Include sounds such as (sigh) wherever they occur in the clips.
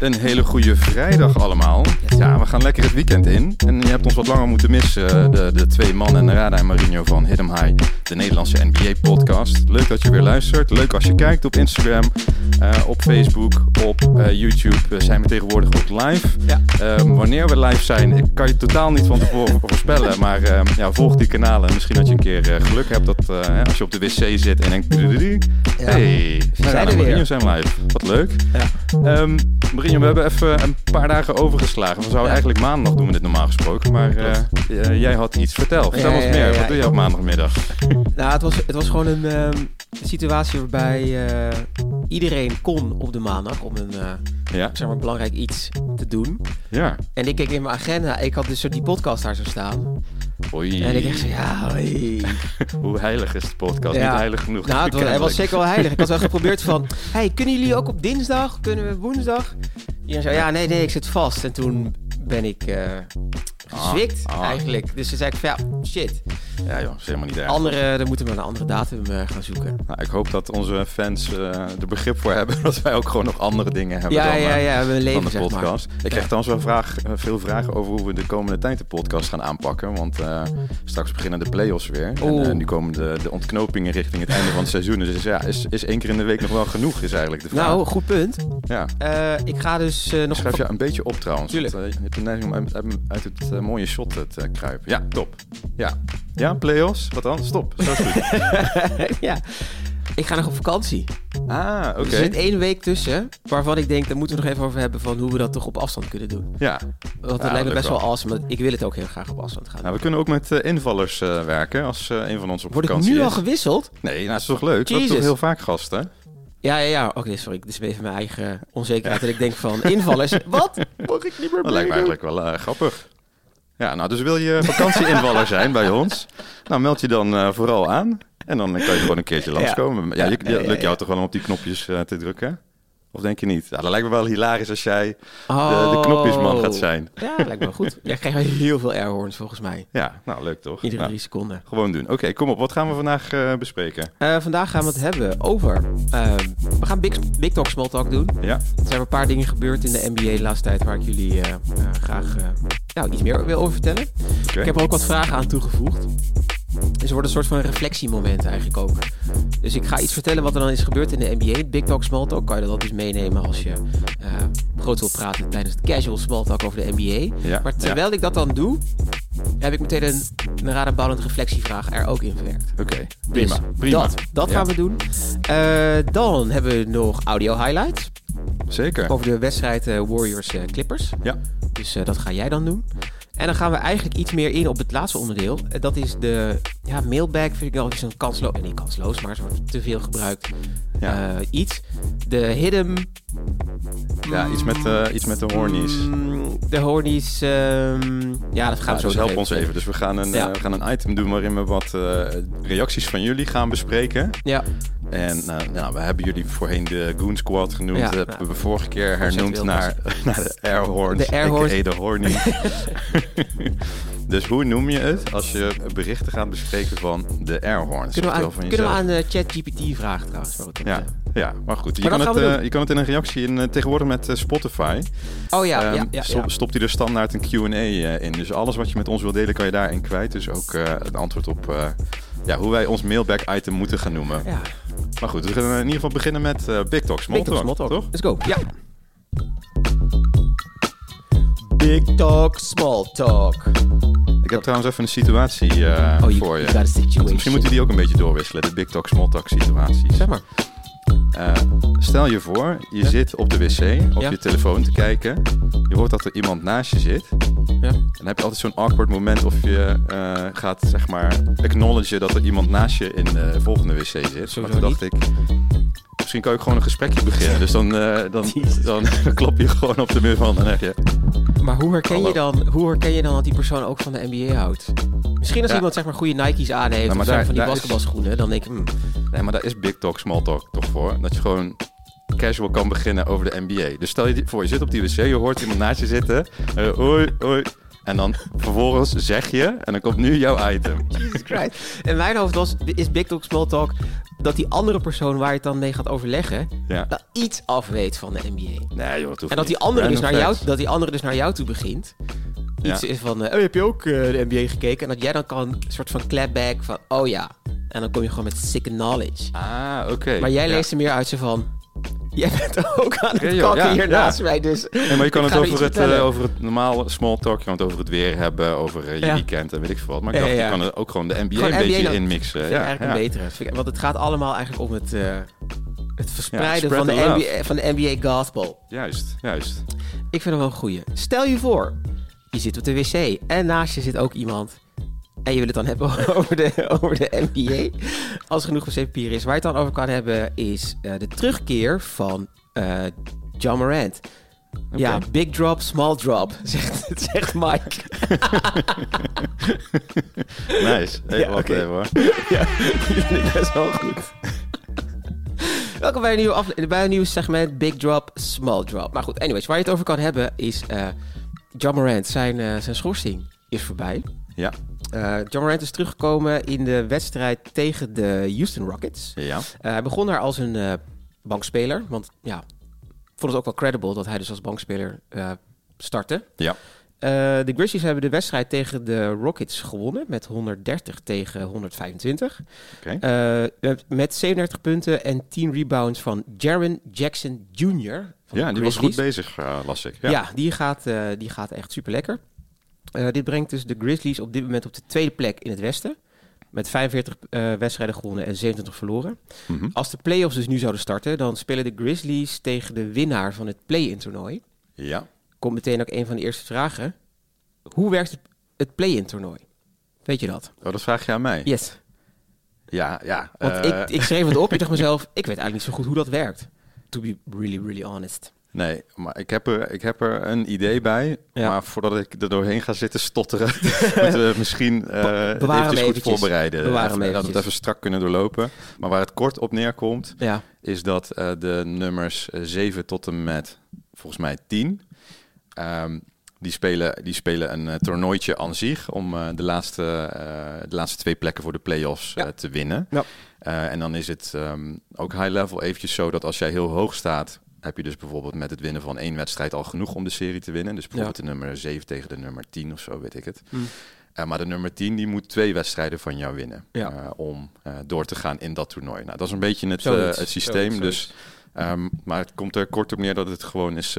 Een hele goede vrijdag allemaal. Ja, we gaan lekker het weekend in. En je hebt ons wat langer moeten missen. De, de twee mannen, Rada en Marinho van Hit 'em High. De Nederlandse NBA-podcast. Leuk dat je weer luistert. Leuk als je kijkt op Instagram, eh, op Facebook, op eh, YouTube. eh, zijn we tegenwoordig ook live. Ja. Ehm, wanneer we live zijn, ik kan je totaal niet van tevoren (laughs) voorspellen. Maar ehm, ja, volg die kanalen. Misschien dat je een keer eh, geluk hebt dat eh, als je op de wc zit en denkt... Ja. Hey, zijn Rada en. Marinho zijn live. Wat leuk. Ja. Ehm Marinho, we hebben even een paar dagen overgeslagen. We zouden Ja. eigenlijk maandag doen we dit normaal gesproken. Maar eh, eh, jij had iets verteld. Vertel Ja, ons meer. Wat doe je ja. op maandagmiddag? Nou, het was, het was gewoon een ehm, situatie waarbij eh, iedereen kon op de maandag om een eh, zeg maar, belangrijk iets te doen. Ja. En ik keek in mijn agenda, ik had dus zo die podcast daar zo staan. Oei. En ik dacht zo, ja, hoi. (laughs) Hoe heilig is de podcast? Ja. Niet heilig genoeg. Nou, het was, hij was zeker wel heilig. Ik had wel (laughs) geprobeerd van, hey, kunnen jullie ook op dinsdag? Kunnen we woensdag? Iedereen zei, ja, nee, nee, ik zit vast. En toen ben ik eh gezwikt Ah, ah. eigenlijk. Dus toen zei ik van, ja, shit. Ja joh, is helemaal niet erg. Andere, dan moeten we een andere datum eh, gaan zoeken. Nou, ik hoop dat onze fans eh, er begrip voor hebben (laughs) dat wij ook gewoon nog andere dingen hebben Ja, dan, ja, eh, ja, we een dan leven, de zeg maar. podcast. Ik krijg trouwens wel vraag, veel vragen over hoe we de komende tijd de podcast gaan aanpakken. Want straks beginnen de play-offs weer. En nu komen de, de ontknopingen richting het einde van het seizoen. Dus ja, is, is één keer in de week nog wel genoeg, is eigenlijk de vraag. Nou, goed punt. ja. Ik ga dus nog... Schrijf je een beetje op trouwens. Tuurlijk. Want, je hebt de neiging om uit, uit- het mooie shot te kruipen. Ja, top. Ja, ja play-offs? Wat dan? Stop. Zo is goed. (laughs) ja. Ik ga nog op vakantie. ah, oké. Er zit één week tussen, waarvan ik denk, daar moeten we nog even over hebben van hoe we dat toch op afstand kunnen doen. Ja, Want dat Ja, lijkt me best wel awesome, maar ik wil het ook heel graag op afstand gaan. nou, we kunnen ook met eh, invallers eh, werken als eh, een van ons op Word ik vakantie nu is. al gewisseld? Nee, nou, dat is toch leuk? We hebben Jesus. toch heel vaak gasten? Ja, ja, ja. Oké, sorry. Dit is even mijn eigen onzekerheid. Dat ik denk van, invallers, (laughs) wat? Mag ik niet meer Dat lijkt me eigenlijk wel grappig. Ja, nou, dus wil je vakantie-invaller zijn bij ons? Nou, meld je dan eh, vooral aan. En dan kan je gewoon een keertje langskomen. Ja, Ja, je, ja, ja, lukt jou toch wel om op die knopjes eh, te drukken? Of denk je niet? Ja, dat lijkt me wel hilarisch als jij de, de Oh. knopjesman gaat zijn. Ja, dat lijkt me wel goed. Jij krijgt wel heel veel airhorns volgens mij. Ja, nou, leuk toch? Iedere Nou, drie seconden. gewoon doen. Oké, kom op. Wat gaan we vandaag eh, bespreken? Eh, vandaag gaan we het hebben over... eh, we gaan Big, Big Talk Small Talk doen. Ja, Er zijn een paar dingen gebeurd in de NBA de laatste tijd... waar ik jullie graag nou, iets meer wil over vertellen. Ik heb er ook wat vragen aan toegevoegd. Dus er wordt een soort van reflectiemoment eigenlijk ook. Dus ik ga iets vertellen wat er dan is gebeurd in de NBA. Big Talk, Small Talk kan je dat dus meenemen als je eh, groot wil praten tijdens het casual Small Talk over de NBA. Ja, Maar terwijl ik dat dan doe, heb ik meteen een, een radenbouwende reflectievraag er ook in verwerkt. Oké, prima. Dus prima. Dat, dat Ja, gaan we doen. Eh, dan hebben we nog audio highlights Zeker. over de wedstrijd eh, Warriors Clippers. Ja, Dus dat ga jij dan doen. En dan gaan we eigenlijk iets meer in op het laatste onderdeel. Eh, dat is de ja, mailbag, vind ik wel een kansloos. Niet kansloos, maar zo te veel gebruikt ja. eh, iets. De hidden. ja iets, met, eh, iets met de hornies. Mm, De hornies. ehm, ja, dat gaan Nou, we dus zo help nog ons even. Dus we gaan, een, Ja. eh, we gaan een item doen waarin we wat reacties van jullie gaan bespreken. Ja, En nou, we hebben jullie voorheen de Goon Squad genoemd. Ja, hebben we vorige keer hernoemd naar, (laughs) naar de Airhorns. De Airhorns. de Horny. (laughs) (laughs) dus hoe noem je het als je berichten gaat bespreken van de Airhorns? kunnen we aan, kunnen we aan eh, ChatGPT vragen trouwens. het op, Ja, ja, maar goed. Je, kan het, eh, je kan het in een reactie in, eh, tegenwoordig met eh, Spotify. eh, Oh ja, Ehm, ja, ja, stop- ja. Stopt hij er standaard een Q&A eh, in. Dus alles wat je met ons wil delen kan je daarin kwijt. Dus ook eh, een antwoord op eh, ja, hoe wij ons mailback item moeten gaan noemen. ja. Maar goed, we gaan in ieder geval beginnen met eh, Big Talk Small Big Talk, Talk, small talk. toch? Let's go. Ja. Big Talk, Small Talk. Ik heb trouwens even een situatie eh, Oh, you, voor je. Misschien moet je die ook een beetje doorwisselen, de Big Talk Small Talk situaties. Zeg maar. Eh, stel je voor, je Ja. zit op de wc op Ja. je telefoon te kijken. Je hoort dat er iemand naast je zit. Ja. En dan heb je altijd zo'n awkward moment of je eh, gaat, zeg maar, acknowledgen dat er iemand naast je in de volgende wc zit. Sowieso maar toen dacht ik, misschien kan ik gewoon een gesprekje beginnen. Dus dan, dan, (laughs) Jezus. dan, (laughs) klop je gewoon op de muur van en dan zeg je... Maar hoe herken, je dan, hoe herken je dan dat die persoon ook van de NBA houdt? Misschien als Ja. iemand zeg maar goede Nike's aan heeft Nou, of daar- van die is- basketbalschoenen, dan denk ik, hmm, Nee, maar daar is Big Talk, Small Talk toch voor. Dat je gewoon casual kan beginnen over de NBA. Dus stel je voor, je zit op die wc, je hoort iemand naast je zitten. eh hoi, hoi. En dan vervolgens zeg je, en dan komt nu jouw item. (laughs) Jesus Christ. In mijn hoofd was, is Big Talk Small Talk dat die andere persoon waar je het dan mee gaat overleggen, Ja. dat iets af weet van de NBA. Nee joh, dat hoeft En dat die, andere dus naar jou, dat die andere dus naar jou toe begint. Iets Ja. is van, eh, oh, heb je ook eh, de NBA gekeken? En dat jij dan kan een soort van clapback van, oh ja. En dan kom je gewoon met sick knowledge. Ah, oké. Maar jij Ja. leest er meer uit zo van, jij bent ook aan het Ja, kakken hier naast mij. Dus Nee, maar je kan het er over het, eh, over het normaal small talk, je kan het over het weer hebben, over eh, je weekend en weet ik veel wat. Maar ik dacht, je kan er ook gewoon de NBA Gewoon een NBA beetje inmixen. Ja, eigenlijk een betere. Want het gaat allemaal eigenlijk om het, eh, het verspreiden van, de. NBA, van de NBA gospel. Juist, juist. Ik vind het wel een goeie. Stel je voor, je zit op de wc en naast je zit ook iemand. En je wil het dan hebben (laughs) over de, over de NBA. Als genoeg wc-papier is. Waar je het dan over kan hebben is eh, de terugkeer van eh John Morant. Ja, big drop, small drop, (laughs) zegt, zegt Mike. (laughs) Nice. Hey, Ja, wacht even hoor. ja, die vind ik best wel goed. Welkom bij een, nieuwe afle- bij een nieuw segment Big Drop, Small Drop. Maar goed, anyways, waar je het over kan hebben is... eh John Morant, zijn, zijn schorsing is voorbij. Ja, Eh John Morant is teruggekomen in de wedstrijd tegen de Houston Rockets. ja. Eh, hij begon daar als een eh, bankspeler. Want ja, ik vond het ook wel credible dat hij dus als bankspeler startte. Ja. De Grizzlies hebben de wedstrijd tegen de Rockets gewonnen met 130 tegen 125. Oké. Eh, met- met 37 punten en 10 rebounds van Jaron Jackson Jr. van Ja, die was goed bezig, las ik. Ja, Ja. die, gaat, die gaat echt super lekker. Dit brengt dus de Grizzlies op dit moment op de tweede plek in het Westen. Met 45 eh, wedstrijden gewonnen en 27 verloren. Mhm. Als de playoffs dus nu zouden starten, dan spelen de Grizzlies tegen de winnaar van het play-in toernooi. ja. Komt meteen ook een van de eerste vragen. Hoe werkt het, het play-in toernooi? Weet je dat? Oh, dat vraag je aan mij? Yes. Ja, ja. Want eh, ik, ik schreef het op. Ik dacht (laughs) mezelf, ik weet eigenlijk niet zo goed hoe dat werkt. To be really, really honest. Nee, maar ik heb er, ik heb er een idee bij. Ja. Maar voordat ik er doorheen ga zitten stotteren, (laughs) moeten we misschien eh bewaren eventjes goed eventjes. voorbereiden. Bewaren Even- dat we het even strak kunnen doorlopen. Maar waar het kort op neerkomt, Ja. is dat eh, de nummers eh, 7 tot en met volgens mij 10. ehm, die, spelen, die spelen een eh, toernooitje aan zich om eh, de, laatste, eh, de laatste twee plekken voor de play-offs Ja. eh, te winnen. Ja. Eh, en dan is het ehm, ook high level eventjes zo dat als jij heel hoog staat, heb je dus bijvoorbeeld met het winnen van één wedstrijd al genoeg om de serie te winnen. Dus bijvoorbeeld de nummer 7 tegen de nummer 10 of zo, weet ik het. Hm. Eh, maar de nummer 10 die moet twee wedstrijden van jou winnen Ja. eh, om eh, door te gaan in dat toernooi. Nou, dat is een beetje het, het systeem. zoiets, dus, ehm, maar het komt er kort op neer dat het gewoon is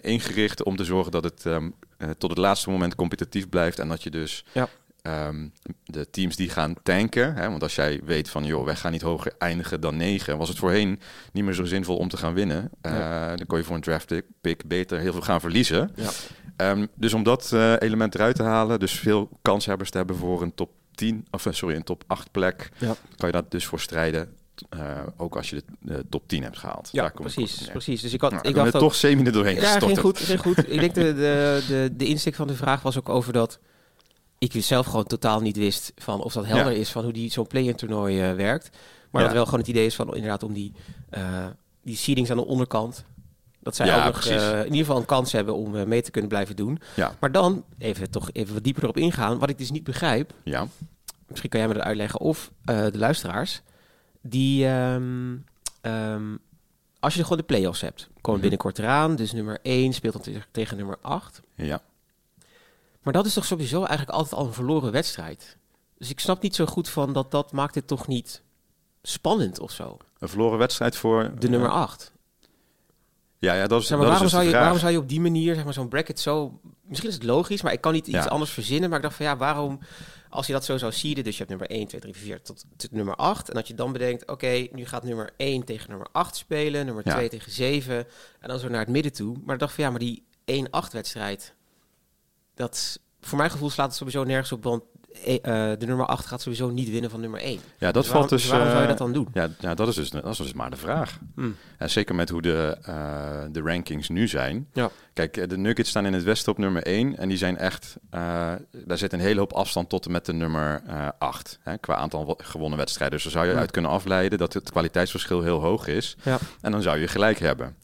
ingericht om te zorgen dat het ehm, eh, tot het laatste moment competitief blijft. En dat je dus Ja. Ehm, de teams die gaan tanken. Hè, want als jij weet van joh, wij gaan niet hoger eindigen dan 9, was het voorheen niet meer zo zinvol om te gaan winnen. Eh, Dan kon je voor een draft pick beter heel veel gaan verliezen. Ja. Ehm, dus om dat eh, element eruit te halen, dus veel kanshebbers te hebben voor een top 10, of eh, sorry, een top 8 plek, Ja. kan je dat dus voor strijden. ook als je de, de top 10 hebt gehaald. Ja, Daar precies, precies. Dus ik, had, Nou, ik dacht er toch semi er doorheen Ja, ging goed, ging goed. Ik denk de, de, de, de insteek van de vraag was ook over dat ik zelf gewoon totaal niet wist van of dat helder is van hoe die zo'n play-in toernooi eh, werkt. Maar Ja. dat wel gewoon het idee is van inderdaad om die, eh, die seedings aan de onderkant. Dat zij Ja, ook nog eh, in ieder geval een kans hebben om mee te kunnen blijven doen. Ja. Maar dan, even toch even wat dieper erop ingaan, wat ik dus niet begrijp. Ja, Misschien kan jij me dat uitleggen. Of de luisteraars. Die, ehm, ehm, als je gewoon de play-offs hebt. Komen Mhm. binnenkort eraan. Dus nummer 1 speelt dan tegen, tegen nummer 8. ja. Maar dat is toch sowieso eigenlijk altijd al een verloren wedstrijd. Dus ik snap niet zo goed van dat dat maakt het toch niet spannend of zo. Een verloren wedstrijd voor... De nummer 8. Ja, ja, dat is, Zeg maar, dat waarom, is dus zou je, waarom zou je op die manier zeg maar, zo'n bracket zo... Misschien is het logisch, maar ik kan niet iets anders verzinnen. Maar ik dacht van ja, waarom... Als je dat zo zou seeden, dus je hebt nummer 1, 2, 3, 4 tot, tot nummer 8. En dat je dan bedenkt, oké, nu gaat nummer 1 tegen nummer 8 spelen. Nummer Ja. 2 tegen 7. En dan zo naar het midden toe. Maar ik dacht van ja, maar die 1-8 wedstrijd... Dat, voor mijn gevoel slaat het sowieso nergens op. Want eh, eh, de nummer 8 gaat sowieso niet winnen van nummer 1. Ja, dat Dus valt dus... dus waarom zou je eh, dat dan doen? Ja, ja dat, is dus, dat is dus maar de vraag. En zeker met hoe de, de rankings nu zijn. Ja. Kijk, de Nuggets staan in het westen op nummer 1. En die zijn echt... daar zit een hele hoop afstand tot en met de nummer 8. Hè, qua aantal gewonnen wedstrijden. Dus daar zou je Ja. uit kunnen afleiden dat het kwaliteitsverschil heel hoog is. Ja. En dan zou je gelijk hebben.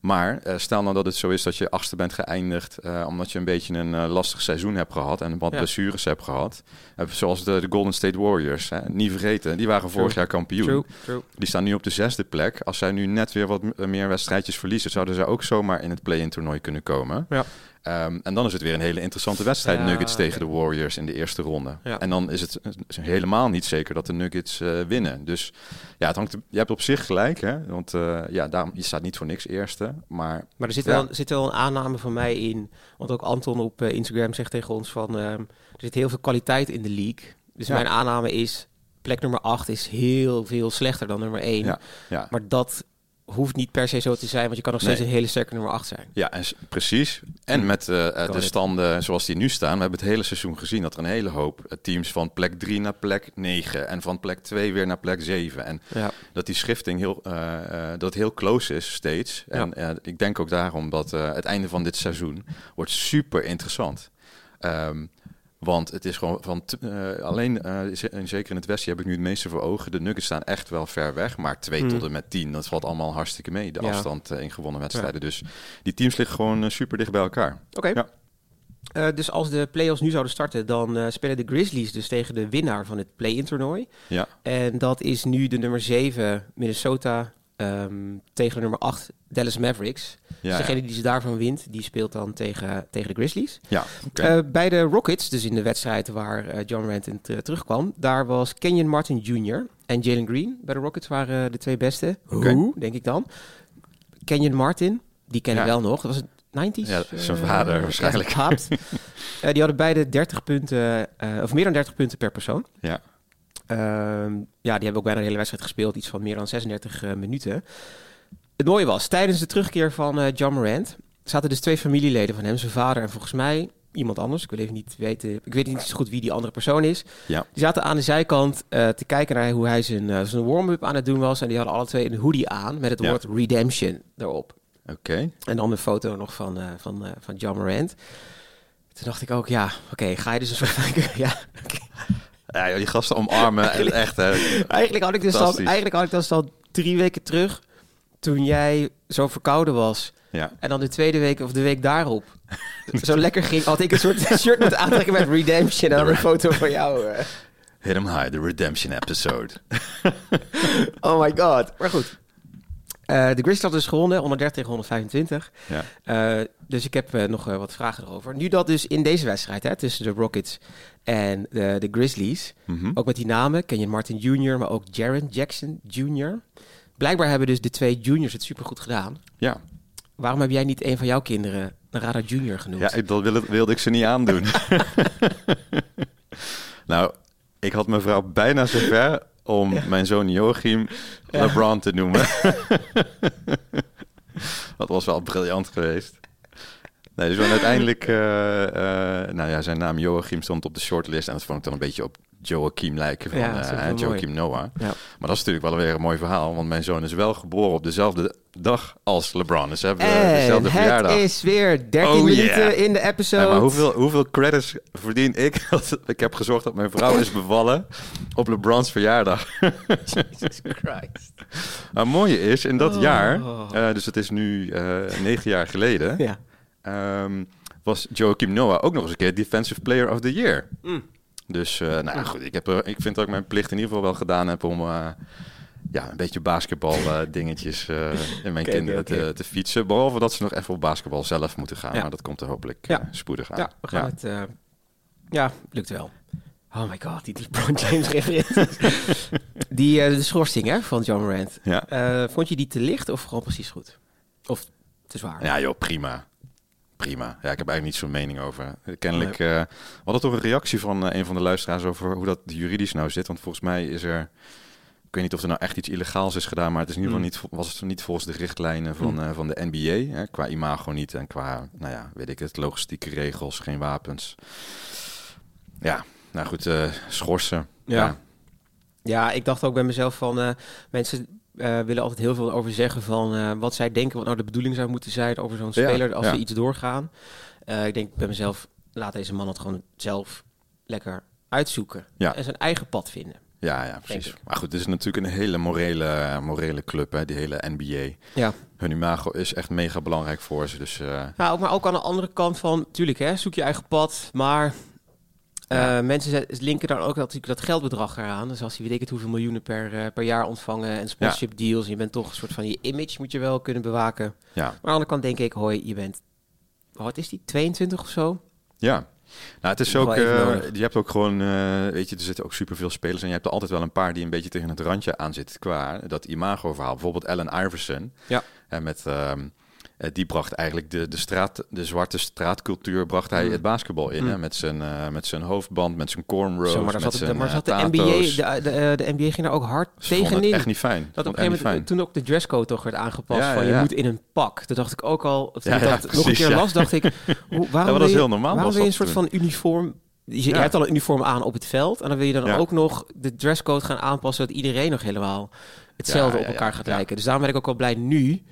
Maar eh, stel nou dat het zo is dat je achtste bent geëindigd... eh, omdat je een beetje een eh, lastig seizoen hebt gehad... en wat Ja. blessures hebt gehad. Eh, zoals de, de Golden State Warriors, hè? niet vergeten. Die waren vorig True. jaar kampioen. True, true. Die staan nu op de zesde plek. Als zij nu net weer wat meer wedstrijdjes verliezen... zouden zij ook zomaar in het play-in toernooi kunnen komen. Ja. Ehm, en dan is het weer een hele interessante wedstrijd. Ja, Nuggets tegen de Warriors in de eerste ronde. Ja. En dan is het helemaal niet zeker dat de Nuggets eh, winnen. Dus ja, het hangt, je hebt op zich gelijk. Hè? Want eh, ja, daarom, je staat niet voor niks eerste. Maar Maar er zit, Ja. wel, zit wel een aanname van mij in. Want ook Anton op eh, Instagram zegt tegen ons van... ehm, er zit heel veel kwaliteit in de league. Dus mijn aanname is... plek nummer 8 is heel veel slechter dan nummer 1. Ja, ja. Maar dat hoeft niet per se zo te zijn... want je kan nog steeds Nee. een hele sterke nummer 8 zijn. Ja, en precies. En met eh, eh, de standen zoals die nu staan, we hebben het hele seizoen gezien dat er een hele hoop eh, teams van plek 3 naar plek 9 en van plek 2 weer naar plek 7. En Ja. dat die schifting heel, dat heel close is steeds. Ja. En ik denk ook daarom dat het einde van dit seizoen wordt super interessant. Ehm, want het is gewoon van eh, alleen, en zeker in het westen heb ik nu het meeste voor ogen. De Nuggets staan echt wel ver weg, maar 2 Hmm. tot en met 10, dat valt allemaal hartstikke mee. De Ja. afstand eh, in gewonnen wedstrijden. Dus die teams liggen gewoon super dicht bij elkaar. Oké. Ja. Dus als de play-offs nu zouden starten... dan spelen de Grizzlies dus tegen de winnaar van het play-in toernooi. Ja, En dat is nu de nummer 7 Minnesota... ehm, tegen nummer 8 Dallas Mavericks. ja, dus ja. degene die ze daarvan wint, die speelt dan tegen, tegen de Grizzlies. ja. Eh, bij de Rockets, dus in de wedstrijd waar eh, John Morant in te- terugkwam, daar was Kenyon Martin Jr. en Jalen Green bij de Rockets waren eh, de twee beste. Hoe, denk ik dan. Kenyon Martin, die ken ik Ja. wel nog. Dat was het 90s? Ja, zijn eh, vader waarschijnlijk. ja, haat. Eh, die hadden beide 30 punten, eh, of meer dan 30 punten per persoon. ja. Ehm, ja, die hebben ook bijna de hele wedstrijd gespeeld. Iets van meer dan 36 eh, minuten. Het mooie was, tijdens de terugkeer van eh, John Morant... zaten dus twee familieleden van hem. Zijn vader en volgens mij iemand anders. Ik wil even niet weten... Ik weet niet zo goed wie die andere persoon is. Ja. Die zaten aan de zijkant eh, te kijken naar hoe hij zijn, zijn warm-up aan het doen was. En die hadden alle twee een hoodie aan met het Ja. woord redemption erop. Oké. En dan een foto nog van, eh, van, van John Morant. Toen dacht ik ook, ja, oké, ga je dus een soort van... (laughs) ja. Ja, die gasten omarmen, en echt hè. Eigenlijk had ik dus al, eigenlijk had ik dus al drie weken terug, toen jij zo verkouden was. Ja. En dan de tweede week of de week daarop (laughs) zo lekker ging, had ik een soort (laughs) shirt moeten aantrekken met Redemption en dan een foto van jou. eh. Hit 'em high, de redemption episode. (laughs) Oh my god. Maar goed. Eh, de Grizzlies hadden dus gewonnen, 130 tegen 125. Ja. Eh, dus ik heb eh, nog wat vragen erover. Nu dat dus in deze wedstrijd, hè, tussen de Rockets en de, de Grizzlies, Mhm. ook met die namen, ken je Martin Jr., maar ook Jaren Jackson Jr. Blijkbaar hebben dus de twee juniors het supergoed gedaan. Ja, Waarom heb jij niet een van jouw kinderen Narada Jr. genoemd? ja ik, dat wilde, wilde ik ze niet aandoen. (laughs) nou, ik had mijn vrouw bijna zover om Ja. mijn zoon Joachim. LeBron te noemen. (laughs) dat was wel briljant geweest. Nee, dus we uiteindelijk, eh, eh, nou ja, zijn naam Joachim stond op de shortlist en dat vond ik dan een beetje op Joachim lijken van Ja, mooi. Joachim Noah. Ja. Maar dat is natuurlijk wel weer een mooi verhaal, want mijn zoon is wel geboren op dezelfde dag als LeBron. Dus ze hebben En dezelfde het verjaardag. is weer 13 Oh, minuten yeah. in de episode. Maar hoeveel, hoeveel credits verdien ik? (laughs) ik heb gezorgd dat mijn vrouw is (laughs) bevallen op LeBron's verjaardag. (laughs) Jesus Christ. Maar het mooie is, in dat Oh. jaar, eh, dus het is nu eh, negen jaar geleden, Ja. Ehm, was Joachim Noah ook nog eens een keer Defensive Player of the Year. Mm. Dus, eh, nou ja, goed, ik, heb, ik vind dat ik mijn plicht in ieder geval wel gedaan heb om eh, ja, een beetje basketbal eh, (laughs) dingetjes in mijn kinderen. Te, te fietsen. Behalve dat ze nog even op basketbal zelf moeten gaan. Ja. Maar dat komt er hopelijk Ja. spoedig aan. Ja, we gaan het... ja, lukt wel. Oh my god, die (laughs) LeBron James (laughs) referenties. die de schorsing hè, van John. Eh, vond je die te licht of gewoon precies goed? Of te zwaar? Ja, joh, prima. Prima. Ja, ik heb eigenlijk niet zo'n mening over. Kennelijk, eh we hadden toch een reactie van eh, een van de luisteraars over hoe dat juridisch nou zit. Want volgens mij is er, ik weet niet of er nou echt iets illegaals is gedaan, maar het is in ieder geval Hmm. niet, was het niet volgens de richtlijnen van, Hmm. eh, van de NBA. Hè, qua imago niet en qua, nou ja, weet ik het, logistieke regels, geen wapens. Ja, nou goed, eh, schorsen. Ja. Ja, ik dacht ook bij mezelf van... eh, mensen eh, willen altijd heel veel over zeggen van... eh, wat zij denken wat nou de bedoeling zou moeten zijn over zo'n Ja, speler als ja. we iets doorgaan. Eh, ik denk bij mezelf, laat deze man het gewoon zelf lekker uitzoeken. Ja. En zijn eigen pad vinden. Ja, ja, precies. Maar goed, dit is natuurlijk een hele morele, morele club, hè, die hele NBA. Ja. Hun imago is echt mega belangrijk voor ze. Dus Nou, maar ook aan de andere kant van, tuurlijk, hè, zoek je eigen pad, maar Ja. mensen linken daar ook natuurlijk dat geldbedrag eraan. Dus als je weet ik het hoeveel miljoenen per, eh, per jaar ontvangen en sponsorship deals, en je bent toch een soort van je image moet je wel kunnen bewaken. ja. Maar aan de andere kant denk ik, hoi, je bent, wat is die, 22 of zo? Ja. Nou, het is ook, eh, je hebt ook gewoon, eh, weet je, er zitten ook superveel spelers en je hebt er altijd wel een paar die een beetje tegen het randje aan zitten qua dat imago-verhaal. Bijvoorbeeld Allen Iverson. Ja. En met, ehm, eh, die bracht eigenlijk de, de, straat, de zwarte straatcultuur, bracht hij Mm. het basketbal in. Mm. Hè? Met, zijn, eh, met zijn hoofdband, met zijn cornrows, Zo, maar met zat, de, zijn maar eh, zat de. NBA, de, de, eh, de NBA ging daar ook hard Ze het tegenin. echt niet fijn. Dat op een gegeven moment, toen ook de dresscode toch werd aangepast Ja, van ja, je moet in een pak. Toen dacht ik ook al, toen Ja, ik dat nog een keer las, dacht ik, (laughs) hoe, waarom dat je, heel normaal, waarom was wil je een soort van uniform... Je, Ja. hebt al een uniform aan op het veld en dan wil je dan Ja. ook nog de dresscode gaan aanpassen dat iedereen nog helemaal hetzelfde Ja, op elkaar gaat lijken. Dus daarom ben ik ook wel blij nu.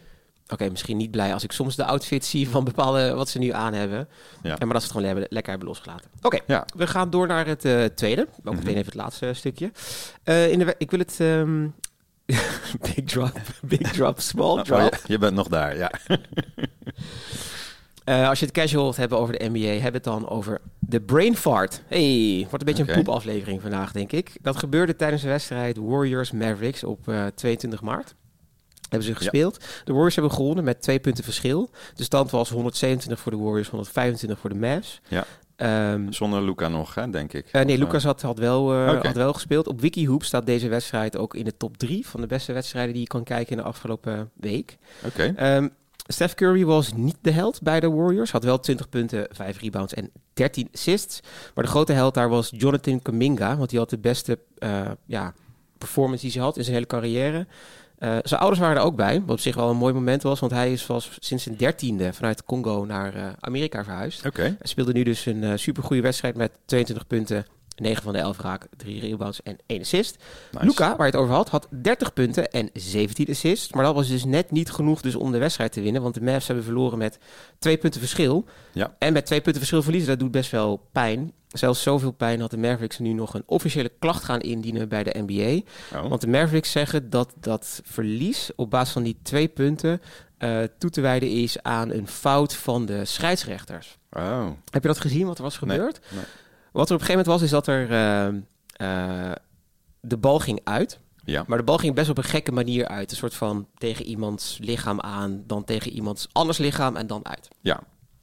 Oké, misschien niet blij als ik soms de outfit zie van bepaalde wat ze nu aan hebben. Ja. En maar dat ze het gewoon hebben, lekker hebben losgelaten. Oké, Ja. we gaan door naar het eh, tweede. Ook Mhm. meteen even het laatste stukje. Eh, in de, ik wil het... ehm, (laughs) big drop, big drop, small Oh, drop. je, je bent nog daar, ja. (laughs) Eh, als je het casual wilt hebben over de NBA, heb het dan over de brain fart. Hey, wordt een beetje een poepaflevering vandaag, denk ik. Dat gebeurde tijdens de wedstrijd Warriors Mavericks op eh, 22 maart. Hebben ze gespeeld. De Warriors hebben gewonnen met twee punten verschil. De stand was 127 voor de Warriors, 125 voor de Mavs. Ja. Ehm, Zonder Luca nog, hè, denk ik. eh, nee, Lucas had, had, wel, eh, had wel gespeeld. Op Wikihoop staat deze wedstrijd ook in de top 3 van de beste wedstrijden die je kan kijken in de afgelopen week. eh, Oké. Ehm, Steph Curry was niet de held bij de Warriors. Had wel 20 punten, 5 rebounds en 13 assists. Maar de grote held daar was Jonathan Kuminga. Want die had de beste eh, ja, performance die ze had in zijn hele carrière. Eh, zijn ouders waren er ook bij. Wat op zich wel een mooi moment was. Want hij is was sinds zijn dertiende vanuit Congo naar eh, Amerika verhuisd. Oké. Hij speelde nu dus een super supergoeie wedstrijd met 22 punten. 9 van de 11 raak, 3 rebounds en 1 assist. Nice. Luca, waar je het over had, had 30 punten en 17 assists. Maar dat was dus net niet genoeg dus om de wedstrijd te winnen. Want de Mavs hebben verloren met twee punten verschil. Ja. En met twee punten verschil verliezen, dat doet best wel pijn. Zelfs zoveel pijn dat de Mavericks nu nog een officiële klacht gaan indienen bij de NBA. Oh. Want de Mavericks zeggen dat dat verlies op basis van die twee punten eh, toe te wijden is aan een fout van de scheidsrechters. Oh. Heb je dat gezien, wat er was Nee, gebeurd? nee. Wat er op een gegeven moment was, is dat er ehm, eh, de bal ging uit. Ja. Maar de bal ging best op een gekke manier uit. Een soort van tegen iemands lichaam aan, dan tegen iemands anders lichaam en dan uit. Ja.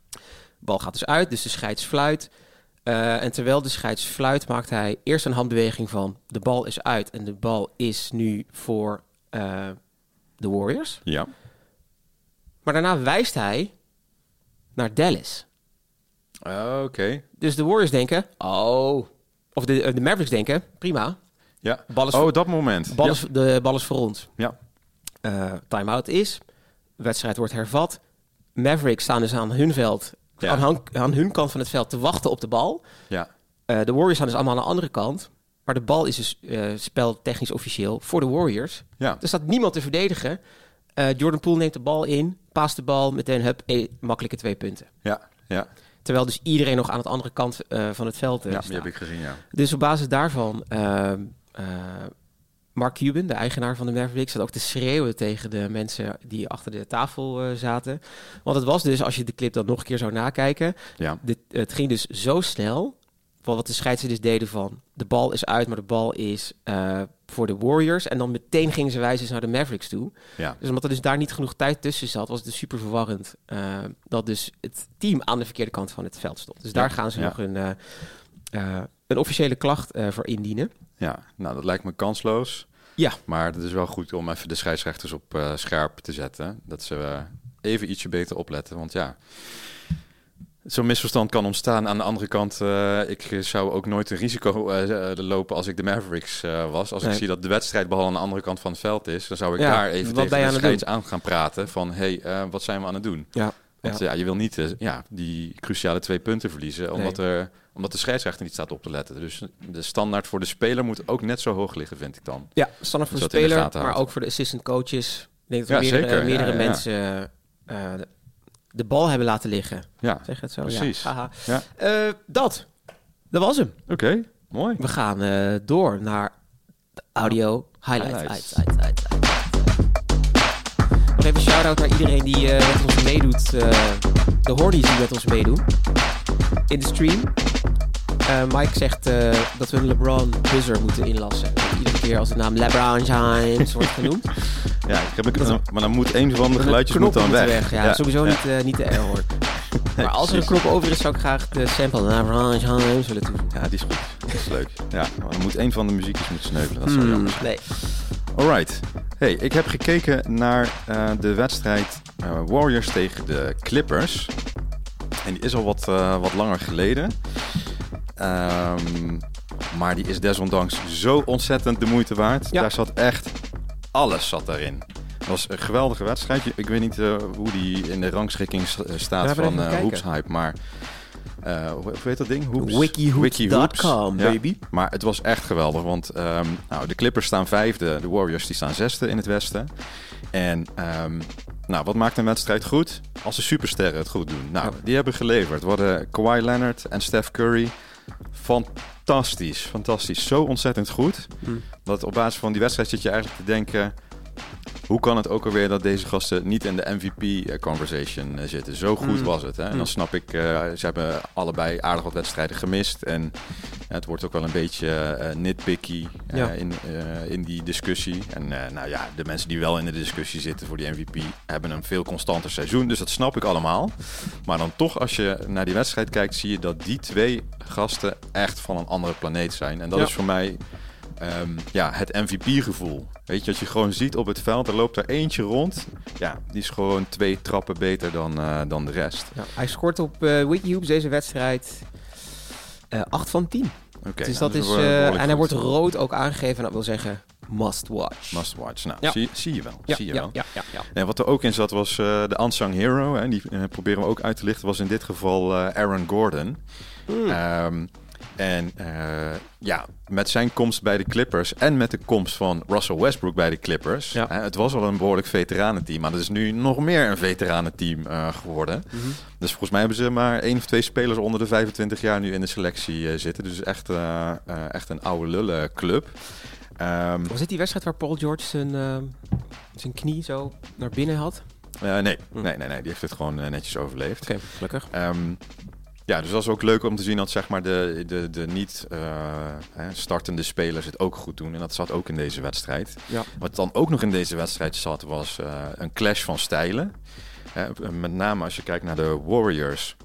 De bal gaat dus uit, dus de scheids fluit. Eh, en terwijl de scheids fluit, maakt hij eerst een handbeweging van... de bal is uit en de bal is nu voor eh, de Warriors. Ja. Maar daarna wijst hij naar Dallas. Oh, Oké. Dus de Warriors denken, oh... Of de, eh, de Mavericks denken, prima, Ja. bal is, Oh, dat moment. bal is, de bal is voor ons. Ja. Eh time-out is, wedstrijd wordt hervat. Mavericks staan dus aan hun veld, Ja. aan, hun, aan hun kant van het veld te wachten op de bal. Ja. Eh, de Warriors staan dus allemaal aan de andere kant. Maar de bal is dus eh speltechnisch officieel voor de Warriors. Ja. Er staat niemand te verdedigen. Jordan Poole neemt de bal in, paast de bal, meteen hup, makkelijke twee punten. Ja. Ja. Terwijl dus iedereen nog aan de andere kant eh, van het veld eh, Ja, die heb ik gezien, ja. Dus op basis daarvan, eh, Mark Cuban, de eigenaar van de Mavericks, zat ook te schreeuwen tegen de mensen die achter de tafel zaten. Want het was dus, als je de clip dan nog een keer zou nakijken, Ja. dit, het ging dus zo snel. Wat de scheidsrechters deden van de bal is uit, maar de bal is voor de Warriors. En dan meteen gingen ze wijzen naar de Mavericks toe. Ja. Dus omdat er dus daar niet genoeg tijd tussen zat, was het dus super verwarrend. eh, dat dus het team aan de verkeerde kant van het veld stond. Dus Ja, daar gaan ze ja. nog een, eh, eh, een officiële klacht voor indienen. Ja. Nou, dat lijkt me kansloos. Ja. Maar het is wel goed om even de scheidsrechters op scherp te zetten. Dat ze even ietsje beter opletten. Want ja, zo'n misverstand kan ontstaan. Aan de andere kant, eh, ik zou ook nooit een risico eh, eh, lopen als ik de Mavericks was. Als Nee. ik zie dat de wedstrijdbal aan de andere kant van het veld is, dan zou ik Ja, daar even tegen de aan het scheids aan gaan praten. Van, hé, hey, wat zijn we aan het doen? Ja. Want ja, je wil niet ja, die cruciale twee punten verliezen, omdat, er, omdat de scheidsrechter niet staat op te letten. Dus de standaard voor de speler moet ook net zo hoog liggen, vind ik dan. Ja, standaard voor de Dus speler, maar ook voor de assistant coaches. Ik denk dat Ja, er meerdere, meerdere Ja, ja, ja. mensen de, de bal hebben laten liggen. Ja, Zeg het zo? Precies. Ja. Ja. Eh, dat. Dat was hem. oké, mooi. We gaan eh, door naar Audio highlights. Nog even shout-out naar iedereen die eh, met ons meedoet. de hornies die met ons meedoen. In de stream. Mike zegt dat we een LeBron buzzer moeten inlassen. Iedere keer als de naam LeBron James wordt genoemd. (laughs) Ja, ik heb een, maar dan moet een van de geluidjes moet dan moeten weg. Ja, sowieso Niet, eh, niet de error. (laughs) maar als er een knop over is, zou ik graag de sample LeBron James willen toevoegen. Ja, die is goed. Dat is leuk. Ja, maar dan moet een van de muziekjes moet sneuvelen. Dat zou Hmm, jammer zijn. nee. Alright. Hey, ik heb gekeken naar eh, de wedstrijd eh, Warriors tegen de Clippers. En die is al wat, wat langer geleden. Ehm, maar die is desondanks zo ontzettend de moeite waard. Ja. Daar zat echt alles zat daarin. Het was een geweldige wedstrijd. Ik weet niet eh, hoe die in de rangschikking eh, staat Ja, van even eh. Hoops Hype, maar... eh, hoe heet dat ding? Hoops? Wikihoops.com, Wikihoops. Ja. baby. Maar het was echt geweldig, want ehm, nou, de Clippers staan vijfde, de Warriors die staan zesde in het westen. En ehm, nou, wat maakt een wedstrijd goed? Als de supersterren het goed doen. Nou, die hebben geleverd. Worden Kawhi Leonard en Steph Curry fantastisch, fantastisch. Zo ontzettend goed, Hm. dat op basis van die wedstrijd zit je eigenlijk te denken... Hoe kan het ook alweer dat deze gasten niet in de MVP-conversation eh, zitten? Zo goed Mm. was het. Hè? En Mm. dan snap ik, eh, ze hebben allebei aardig wat wedstrijden gemist. En het wordt ook wel een beetje eh, nitpicky eh, Ja. in, eh, in die discussie. En eh, nou ja, de mensen die wel in de discussie zitten voor die MVP hebben een veel constanter seizoen. Dus dat snap ik allemaal. Maar dan toch, als je naar die wedstrijd kijkt, zie je dat die twee gasten echt van een andere planeet zijn. En dat Ja. is voor mij ehm, ja, het MVP-gevoel. Weet je, dat je gewoon ziet op het veld, er loopt er eentje rond. Ja, die is gewoon twee trappen beter dan, eh, dan de rest. Ja, hij scoort op eh Wikihoops deze wedstrijd eh 8 van 10. Oké, dus nou, dat is, en hij wordt rood ook aangegeven. En dat wil zeggen must watch. Must watch. Nou, Ja. zie, zie je wel. ja, zie je ja, wel. ja, ja, ja. Nee, wat er ook in zat was de unsung hero. Hè, die proberen we ook uit te lichten. Was in dit geval Aaron Gordon. Hmm. Ehm, en eh, ja, met zijn komst bij de Clippers en met de komst van Russell Westbrook bij de Clippers. Ja. hè, het was al een behoorlijk veteranenteam, maar het is nu nog meer een veteranenteam eh geworden. Mhm. Dus volgens mij hebben ze maar één of twee spelers onder de 25 jaar nu in de selectie eh, zitten. Dus echt, echt een oude lullen club. Ehm, Was dit die wedstrijd waar Paul George zijn, zijn knie zo naar binnen had? nee, Hm. nee, nee, nee, die heeft het gewoon netjes overleefd. Oké, gelukkig. Ehm, ja, dus dat is ook leuk om te zien dat zeg maar, de, de, de niet eh, hè, startende spelers het ook goed doen. En dat zat ook in deze wedstrijd. Ja. Wat dan ook nog in deze wedstrijd zat, was eh, een clash van stijlen. Hè, met name als je kijkt naar de Warriors.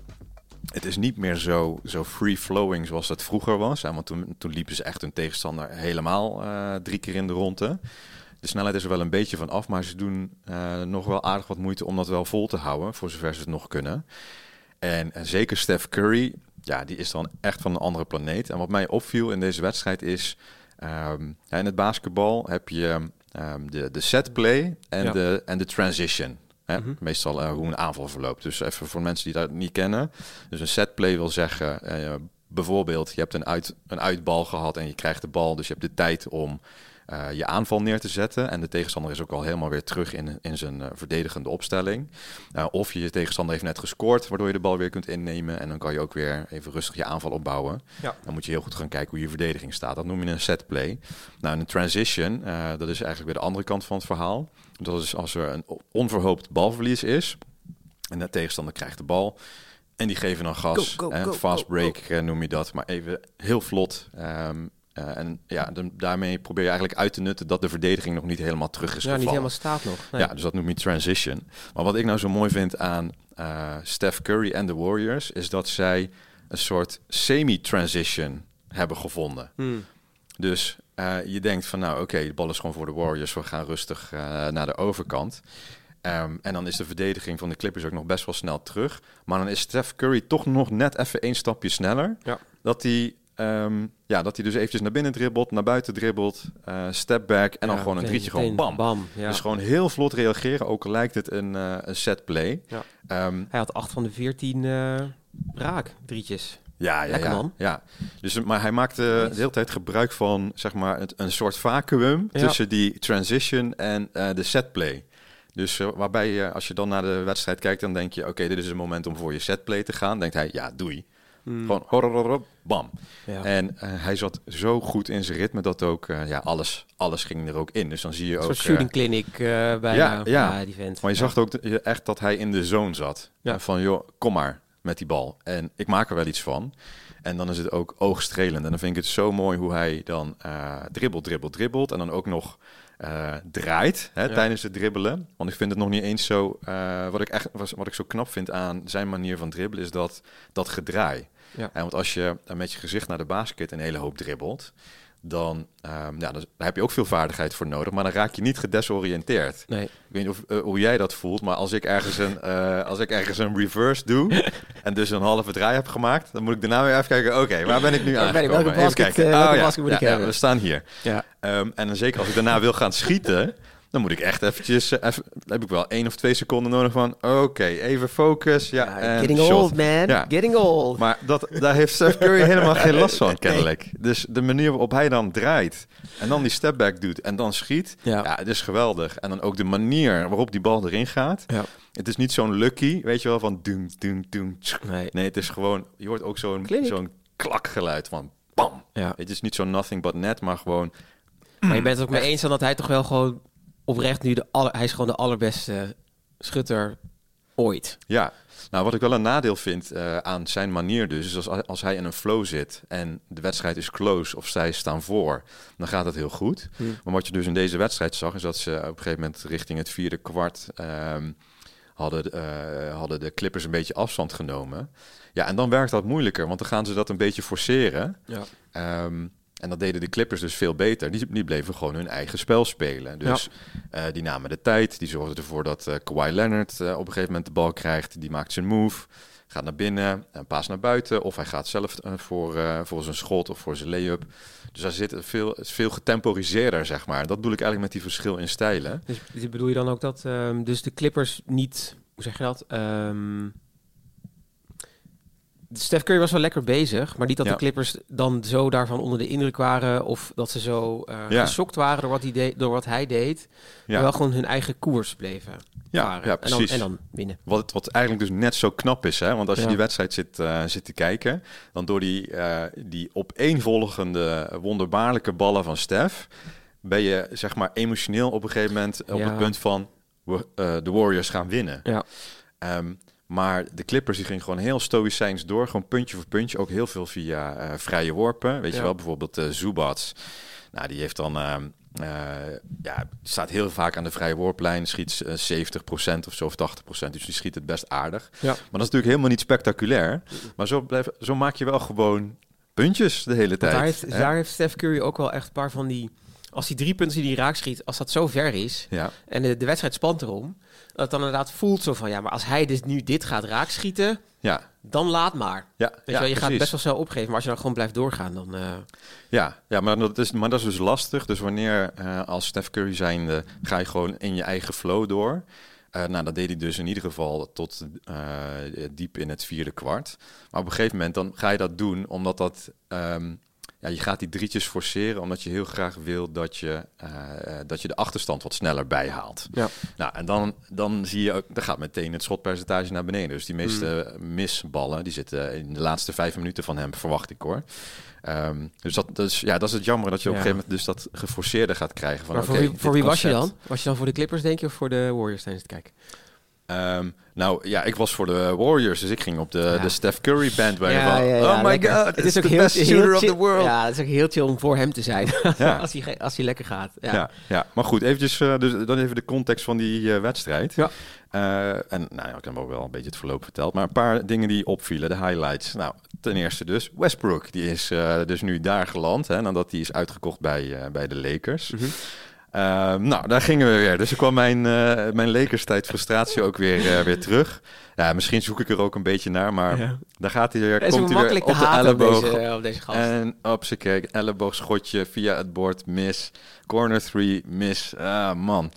Het is niet meer zo, zo free-flowing zoals het vroeger was. Hè, want toen, toen liepen ze echt hun tegenstander helemaal eh, drie keer in de ronde. De snelheid is er wel een beetje van af, maar ze doen nog wel aardig wat moeite om dat wel vol te houden, voor zover ze het nog kunnen. En, en zeker Steph Curry, ja, die is dan echt van een andere planeet. En wat mij opviel in deze wedstrijd is, ehm, in het basketbal heb je ehm, de, de set play en, Ja. de, en de transition. Hè? Mhm. Meestal eh, hoe een aanval verloopt. Dus even voor mensen die dat niet kennen. Dus een set play wil zeggen, eh, bijvoorbeeld, je hebt een, uit, een uitbal gehad en je krijgt de bal. Dus je hebt de tijd om eh, je aanval neer te zetten. En de tegenstander is ook al helemaal weer terug in, in zijn eh, verdedigende opstelling. Uh, of je, tegenstander heeft net gescoord, waardoor je de bal weer kunt innemen. En dan kan je ook weer even rustig je aanval opbouwen. Ja. Dan moet je heel goed gaan kijken hoe je verdediging staat. Dat noem je een set play. Nou, een transition, dat is eigenlijk weer de andere kant van het verhaal. Dat is als er een onverhoopt balverlies is. En de tegenstander krijgt de bal. En die geven dan gas. Go, go, en fast break noem je dat. Maar even heel vlot. Um, uh, en ja, de, daarmee probeer je eigenlijk uit te nutten dat de verdediging nog niet helemaal terug is Ja, gevallen. niet helemaal staat nog. Nee. Ja, dus dat noem je transition. Maar wat ik nou zo mooi vind aan uh, Steph Curry en de Warriors... is dat zij een soort semi-transition hebben gevonden. Hmm. Dus uh, je denkt van nou oké, okay, de bal is gewoon voor de Warriors. We gaan rustig naar de overkant. Um, en dan is de verdediging van de Clippers ook nog best wel snel terug. Maar dan is Steph Curry toch nog net even één stapje sneller. Ja. Dat hij um, ja, dat hij dus eventjes naar binnen dribbelt, naar buiten dribbelt, uh, step back en dan gewoon een drietje gewoon bam. bam, ja. Dus gewoon heel vlot reageren, ook lijkt het een, uh, een set play. Ja. Um, Hij had 8 van de 14 uh, raak, drietjes. Ja, ja, Lekker, ja, man. ja. Dus, maar hij maakte de hele tijd gebruik van zeg maar, het, een soort vacuüm tussen die transition en de set play. Dus waarbij je, als je dan naar de wedstrijd kijkt, dan denk je: oké, okay, dit is een moment om voor je setplay te gaan. Denkt hij: ja, doei. Mm. Gewoon horror, bam. Ja. En eh, hij zat zo goed in zijn ritme dat ook, eh, ja, alles, alles ging er ook in. Dus dan zie je Een ook... soort eh, shooting clinic eh bijna. ja, ja. bij die vent. maar je zag ook de- echt dat hij in de zone zat. Ja. Van, joh, kom maar met die bal. En ik maak er wel iets van. En dan is het ook oogstrelend. En dan vind ik het zo mooi hoe hij dan dribbelt, dribbelt, dribbelt. En dan ook nog draait hè, Ja. tijdens het dribbelen. Want ik vind het nog niet eens zo... wat, ik echt, was- wat ik zo knap vind aan zijn manier van dribbelen... is dat, dat gedraai. Ja. En want als je eh, met je gezicht naar de basket een hele hoop dribbelt... dan, ehm, ja, dan heb je ook veel vaardigheid voor nodig. Maar dan raak je niet gedesoriënteerd. Nee. Ik weet niet of, eh, hoe jij dat voelt, maar als ik ergens een, eh, als ik ergens een reverse doe (laughs) en dus een halve draai heb gemaakt, dan moet ik daarna weer even kijken, oké, waar ben ik nu aangekomen? Welke Even basket, kijken. eh, welke ja, basket ja, ja, hebben? we staan hier. Ja. Ehm, en dan zeker als ik daarna wil gaan schieten, dan moet ik echt eventjes, eh, even, heb ik wel één of twee seconden nodig van, oké, even focus, ja, getting shot. old, man. Ja. Getting old. Maar dat, daar heeft Steph Curry helemaal geen last van, (laughs) kennelijk. Dus de manier waarop hij dan draait en dan die stepback doet en dan schiet, Ja. ja, het is geweldig. En dan ook de manier waarop die bal erin gaat. Ja. Het is niet zo'n lucky, weet je wel, van doen, doen, doen. Nee. Nee, het is gewoon, je hoort ook zo'n zo'n klakgeluid van bam. Ja. Het is niet zo'n nothing but net, maar gewoon, Maar je bent het ook mee eens dan dat hij toch wel gewoon oprecht nu de aller, hij is gewoon de allerbeste schutter ooit. ja. Nou, wat ik wel een nadeel vind eh, aan zijn manier dus, is als, als hij in een flow zit en de wedstrijd is close of zij staan voor, dan gaat het heel goed. Hmm. Maar wat je dus in deze wedstrijd zag, is dat ze op een gegeven moment richting het vierde kwart ehm, hadden, eh, hadden de Clippers een beetje afstand genomen. Ja, en dan werkt dat moeilijker, want dan gaan ze dat een beetje forceren. Ja. Ehm, en dat deden de Clippers dus veel beter. Die, die bleven gewoon hun eigen spel spelen. Dus eh, die namen de tijd. Die zorgden ervoor dat eh Kawhi Leonard eh, op een gegeven moment de bal krijgt. Die maakt zijn move. Gaat naar binnen, een paas naar buiten. Of hij gaat zelf voor, voor zijn schot of voor zijn lay-up. Dus daar zit veel, veel getemporiseerder, zeg maar. Dat bedoel ik eigenlijk met die verschil in stijlen. Dus, dus bedoel je dan ook dat ehm, dus de Clippers niet, hoe zeg je dat? Ehm Steph Curry was wel lekker bezig, maar niet dat Ja. de Clippers dan zo daarvan onder de indruk waren of dat ze zo eh Ja. geschokt waren door wat, hij deed, door wat hij deed, maar Ja, wel gewoon hun eigen koers bleven Ja, ja, en, dan, precies. en dan winnen. Wat, wat eigenlijk dus net zo knap is, hè? want als je die wedstrijd zit, eh, zit te kijken, dan door die, eh, die opeenvolgende wonderbaarlijke ballen van Stef, ben je zeg maar emotioneel op een gegeven moment op het punt van we, de Warriors gaan winnen. Ja. Ehm, maar de Clippers die gingen gewoon heel stoïcijns door, gewoon puntje voor puntje, ook heel veel via eh, vrije worpen. Weet je wel, bijvoorbeeld eh Zubats. Nou, die heeft dan, ehm, eh, ja, staat heel vaak aan de vrije worplijn, schiet eh, 70% of zo of 80%, dus die schiet het best aardig. Ja. Maar dat is natuurlijk helemaal niet spectaculair. Maar zo, blijf, zo maak je wel gewoon puntjes de hele Want tijd. daar heeft, hè? daar heeft Steph Curry ook wel echt een paar van die... Als die drie punten die hij raak schiet, als dat zo ver is... Ja, en de, de wedstrijd spant erom... dat het dan inderdaad voelt zo van... ja, maar als hij dus nu dit gaat raakschieten... ja, dan laat maar. ja. Weet ja, je, wel, je gaat best wel snel opgeven... maar als je dan gewoon blijft doorgaan, dan... eh, Ja, ja maar, dat is, maar dat is dus lastig. Dus wanneer eh, als Steph Curry zijnde ga je gewoon in je eigen flow door. Eh, nou, dat deed hij dus in ieder geval tot diep in het vierde kwart. Maar op een gegeven moment dan ga je dat doen omdat dat... ehm, ja, je gaat die drietjes forceren omdat je heel graag wil dat je, eh, eh, dat je de achterstand wat sneller bijhaalt. Ja. Nou, en dan, dan zie je ook, dan gaat meteen het schotpercentage naar beneden. Dus die meeste misballen, die zitten in de laatste vijf minuten van hem, verwacht ik hoor. Ehm, dus dat, is, ja, dat is het jammer dat je op een Ja. gegeven moment dus dat geforceerde gaat krijgen. Van, maar voor wie, voor wie was je dan? Was je dan voor de Clippers, denk je, of voor de Warriors tijdens het kijken? Ehm, nou ja, ik was voor de Warriors, dus ik ging op de, Ja. de Steph Curry bandwagon van, ja, oh my lekker. god, het is ook the heel, best shooter of chill- the world. Ja, het is ook heel chill om voor hem te zijn. (laughs) Als, hij, als hij lekker gaat. Ja. Ja. Ja, maar goed, eventjes, eh, dus dan even de context van die eh, wedstrijd. Ja. Eh, en nou, ja, ik heb ook wel een beetje het verloop verteld, maar een paar dingen die opvielen, de highlights. Nou, ten eerste dus Westbrook, die is dus nu daar geland, hè, nadat hij is uitgekocht bij, bij de Lakers. Mhm. Eh, nou, daar gingen we weer. Dus er kwam mijn, eh mijn Lakers-tijd frustratie ook weer, eh, weer terug. Ja, misschien zoek ik er ook een beetje naar, maar Ja. daar gaat hij weer. Komt hij weer makkelijk te op de op elleboog. deze, op deze gast. En op zijn kijk, elleboogschotje via het bord, mis. Corner three, mis. Ah, man.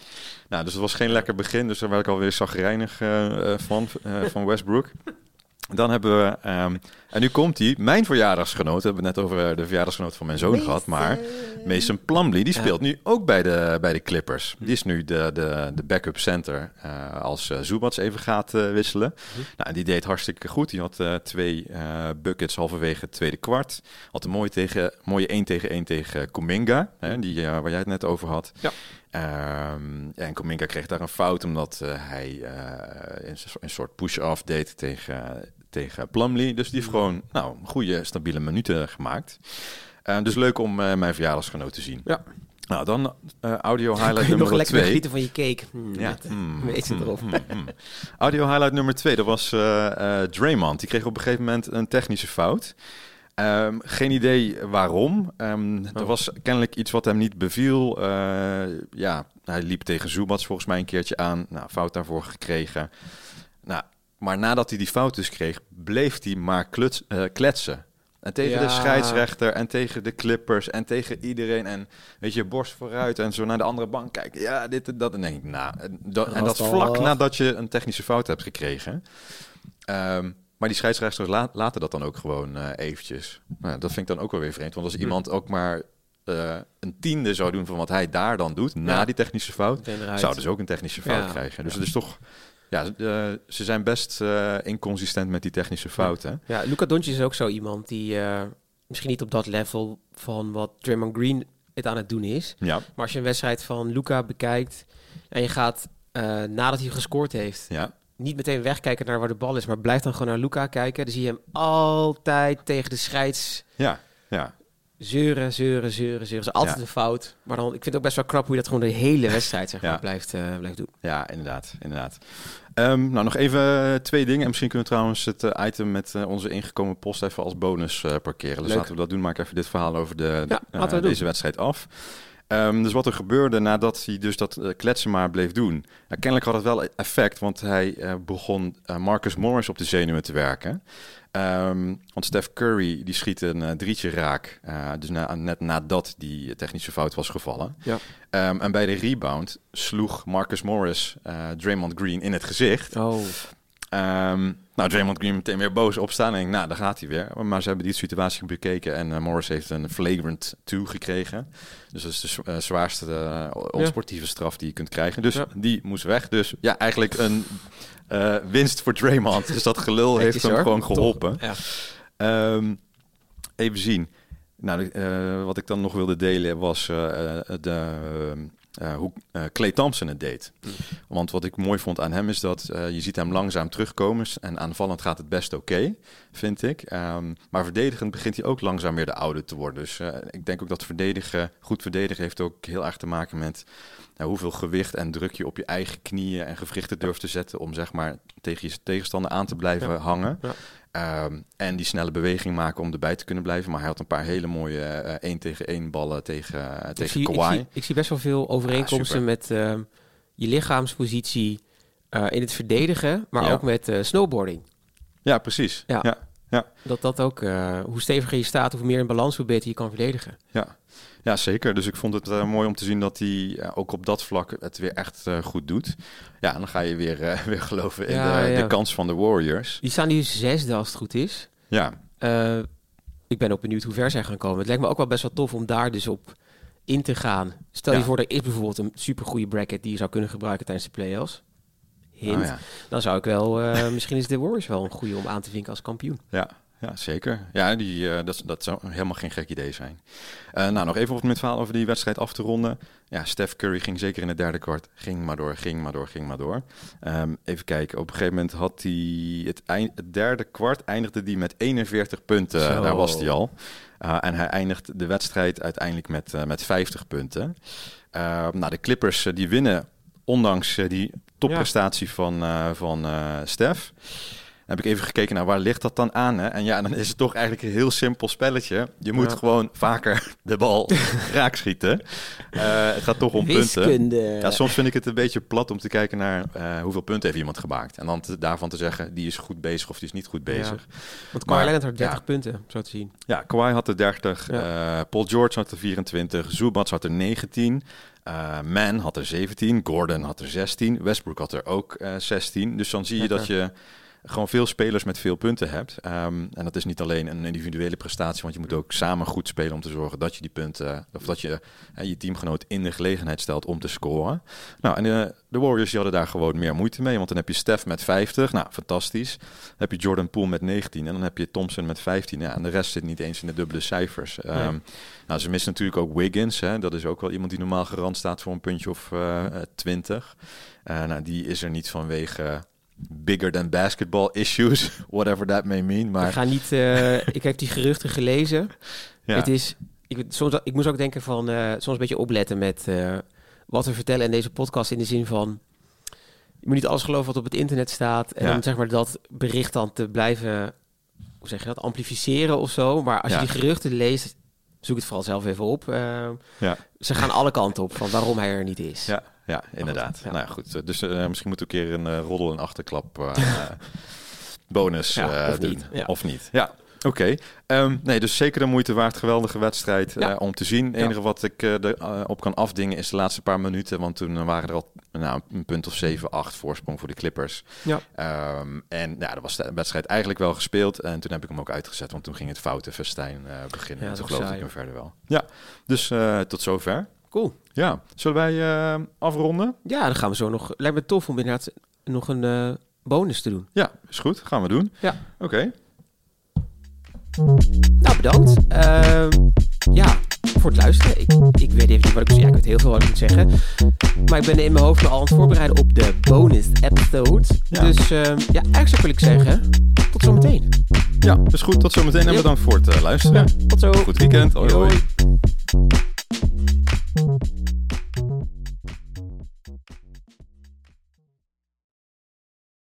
Nou, dus het was geen lekker begin. Dus daar werd ik alweer zagrijnig eh, eh, van, eh, van Westbrook. Dan hebben we, ehm, en nu komt hij, mijn verjaardagsgenoot. We hebben het net over de verjaardagsgenoot van mijn zoon gehad. Maar Mason Plumlee, die speelt nu ook bij de, bij de Clippers. Die is nu de, de, de backup center uh, als uh, Zubats even gaat uh, wisselen. Hm. Nou, en die deed hartstikke goed. Die had twee buckets halverwege het tweede kwart. Had een mooie, tegen, mooie 1 tegen 1 tegen Kuminga, hè, die, waar jij het net over had. Ja. Um, en Kuminga kreeg daar een fout omdat hij een, een soort push-off deed tegen, tegen Plumlee. Dus die heeft gewoon nou, goede, stabiele minuten gemaakt. Uh, dus leuk om mijn verjaardagsgenoot te zien. Ja. Nou, dan audio highlight nummer nog lekker genieten van je cake. Mm, ja. Mm, weet je mm, erop. audio highlight nummer twee, dat was Draymond. Die kreeg op een gegeven moment een technische fout. Um, geen idee waarom. Um, Er was kennelijk iets wat hem niet beviel. ja, hij liep tegen Zubats volgens mij een keertje aan. Nou, fout daarvoor gekregen. Nou, maar nadat hij die fout dus kreeg, bleef hij maar kluts, kletsen. En tegen de scheidsrechter en tegen de clippers en tegen iedereen. En weet je, borst vooruit en zo naar de andere bank kijken. Ja, dit en dat. En denk ik, nou, dat, en dat vlak nadat je een technische fout hebt gekregen. Um, maar die scheidsrechters laten dat dan ook gewoon uh, eventjes. Nou, dat vind ik dan ook wel weer vreemd. Want als iemand ook maar uh, een tiende zou doen van wat hij daar dan doet, na die technische fout, zou dus ook een technische fout krijgen. Dus het is toch ja, uh, ze zijn best inconsistent met die technische fouten. Ja, Luca Doncic is ook zo iemand die misschien niet op dat level van wat Draymond Green het aan het doen is. Ja. Maar als je een wedstrijd van Luca bekijkt en je gaat nadat hij gescoord heeft, ja. Niet meteen wegkijken naar waar de bal is, maar blijf dan gewoon naar Luca kijken. Dan zie je hem altijd tegen de scheids. Ja, ja zeuren, zeuren, zeuren, zeuren. is altijd een fout. Maar dan, ik vind het ook best wel krap hoe je dat gewoon de hele wedstrijd zeg maar, blijft, uh, blijft doen. Ja, inderdaad. inderdaad. Um, nou, nog even twee dingen. En misschien kunnen we trouwens het uh, item met uh, onze ingekomen post even als bonus parkeren. Dus laten we dat doen. Maak even dit verhaal over de, de deze wedstrijd af. Um, dus wat er gebeurde nadat hij dus dat kletsen maar bleef doen. Nou, kennelijk had het wel effect, want hij begon Marcus Morris op de zenuwen te werken. Um, want Steph Curry die schiet een drietje raak. Dus na, net nadat die technische fout was gevallen. Ja. Um, en bij de rebound sloeg Marcus Morris Draymond Green in het gezicht. Oh. Um, nou, Draymond Green meteen weer boos opstaan. En ik, nou, daar gaat hij weer. Maar ze hebben die situatie bekeken. En Morris heeft een flagrant 2 gekregen. Dus dat is de zwaarste onsportieve straf die je kunt krijgen. Dus ja. die moest weg. Dus ja, eigenlijk een winst voor Draymond. Dus dat gelul heeft hem gewoon geholpen. Ja. Um, even zien. Nou, wat ik dan nog wilde delen was uh, de, hoe Clay Thompson het deed. Want wat ik mooi vond aan hem is dat je ziet hem langzaam terugkomen. En aanvallend gaat het best oké, vind ik. Um, maar verdedigend begint hij ook langzaam weer de oude te worden. Dus ik denk ook dat verdedigen, goed verdedigen heeft ook heel erg te maken met hoeveel gewicht en druk je op je eigen knieën en gewrichten durft te zetten om zeg maar tegen je tegenstander aan te blijven hangen. Ja. Um, en die snelle beweging maken om erbij te kunnen blijven. Maar hij had een paar hele mooie uh, één tegen één ballen tegen, uh, tegen zie, Kawhi. Ik zie, ik zie, best wel veel overeenkomsten ah, met uh, je lichaamspositie uh, in het verdedigen, maar ook met snowboarding. Ja, precies. Ja. ja. Ja. Dat dat ook, hoe steviger je staat, hoe meer in balans, hoe beter je kan verdedigen. Ja, ja, zeker. Dus ik vond het uh, mooi om te zien dat hij uh, ook op dat vlak het weer echt goed doet. Ja, en dan ga je weer, (laughs) weer geloven in ja, de, ja. de, kans van de Warriors. Die staan nu zesde als het goed is. Ja. ik ben ook benieuwd hoe ver zij gaan komen. Het lijkt me ook wel best wel tof om daar dus op in te gaan. Stel je voor, er is bijvoorbeeld een supergoeie bracket die je zou kunnen gebruiken tijdens de playoffs. Hint. Oh, dan zou ik wel, (laughs) misschien is de Warriors wel een goede om aan te vinken als kampioen. Ja, ja, zeker. Ja, die, uh, dat, dat zou helemaal geen gek idee zijn. Uh, nou, nog even op het verhaal over die wedstrijd af te ronden. Ja, Steph Curry ging zeker in het derde kwart. Ging maar door, ging maar door, ging maar door. Um, even kijken, op een gegeven moment had hij... Het, eind, het derde kwart eindigde hij met 41 punten. Zo. Daar was hij al. Uh, en hij eindigt de wedstrijd uiteindelijk met, met 50 punten. Ehm, nou, de Clippers die winnen, ondanks die topprestatie ja. van, van Steph heb ik even gekeken naar waar ligt dat dan aan. Hè? En ja, dan is het toch eigenlijk een heel simpel spelletje. Je moet gewoon vaker (laughs) de bal (laughs) raak schieten. Uh, het gaat toch om punten. Ja, soms vind ik het een beetje plat om te kijken naar uh, hoeveel punten heeft iemand gemaakt. En dan te, daarvan te zeggen, die is goed bezig of die is niet goed bezig. Ja. Want Kawhi Leonard had 30 punten, zo te zien. Ja, Kawhi had er 30. Uh, Paul George had er 24. Zubats had er 19. Uh, Man had er 17, Gordon had er 16, Westbrook had er ook uh, 16. Dus dan zie je dat je gewoon veel spelers met veel punten hebt. Ehm, en dat is niet alleen een individuele prestatie, want je moet ook samen goed spelen om te zorgen dat je die punten, of dat je uh, je teamgenoot in de gelegenheid stelt om te scoren. Nou, en de, de Warriors die hadden daar gewoon meer moeite mee, want dan heb je Steph met 50, nou fantastisch. Dan heb je Jordan Poole met 19 en dan heb je Thompson met 15. Ja, en de rest zit niet eens in de dubbele cijfers. Um, nou, ze missen natuurlijk ook Wiggins, hè, dat is ook wel iemand die normaal garant staat voor een puntje of uh, 20. Uh, nou, die is er niet vanwege bigger than basketball issues, (laughs) whatever that may mean. Maar ik ga niet. Uh, ik heb die geruchten gelezen. (laughs) Ja. Het is. Ik, soms, ik moest ook denken van uh, soms een beetje opletten met uh, wat we vertellen in deze podcast in de zin van je moet niet alles geloven wat op het internet staat en ja. dan zeg maar dat bericht dan te blijven hoe zeg je dat amplificeren of zo. Maar als ja. je die geruchten leest, zoek het vooral zelf even op. ja. Ze gaan alle kanten op van waarom hij er niet is. Ja. Ja, inderdaad. Ja. Nou goed, dus uh, misschien moet een keer een uh, roddel en achterklap (laughs) uh, bonus ja, of doen. Niet. Ja. Of niet. Ja, oké. Okay. Um, nee, dus zeker de moeite waard. Geweldige wedstrijd ja. om te zien. Het enige wat ik erop kan afdingen is de laatste paar minuten. Want toen waren er al nou, een punt of 7, 8 voorsprong voor de Clippers. Ja. Um, en ja, dat was de wedstrijd eigenlijk wel gespeeld. En toen heb ik hem ook uitgezet, want toen ging het foute festijn beginnen. en toen geloofde ik hem verder wel. Ja, dus tot zover. Cool. Ja, zullen wij uh, afronden? Ja, dan gaan we zo nog. Lijkt me tof om inderdaad nog een uh, bonus te doen. Ja, is goed. Gaan we doen. Ja. Oké. Okay. Nou, bedankt. Uh, ja, voor het luisteren. Ik, ik weet even niet wat ik moet zeggen. Ja, ik weet heel veel wat ik moet zeggen. Maar ik ben in mijn hoofd al aan het voorbereiden op de bonus episode. Ja. Dus uh, ja, eigenlijk wil ik zeggen, tot zometeen. Ja, is goed. Tot zometeen en bedankt voor het luisteren. Ja, tot zo. Goed weekend. Hoi, hoi. Thank you.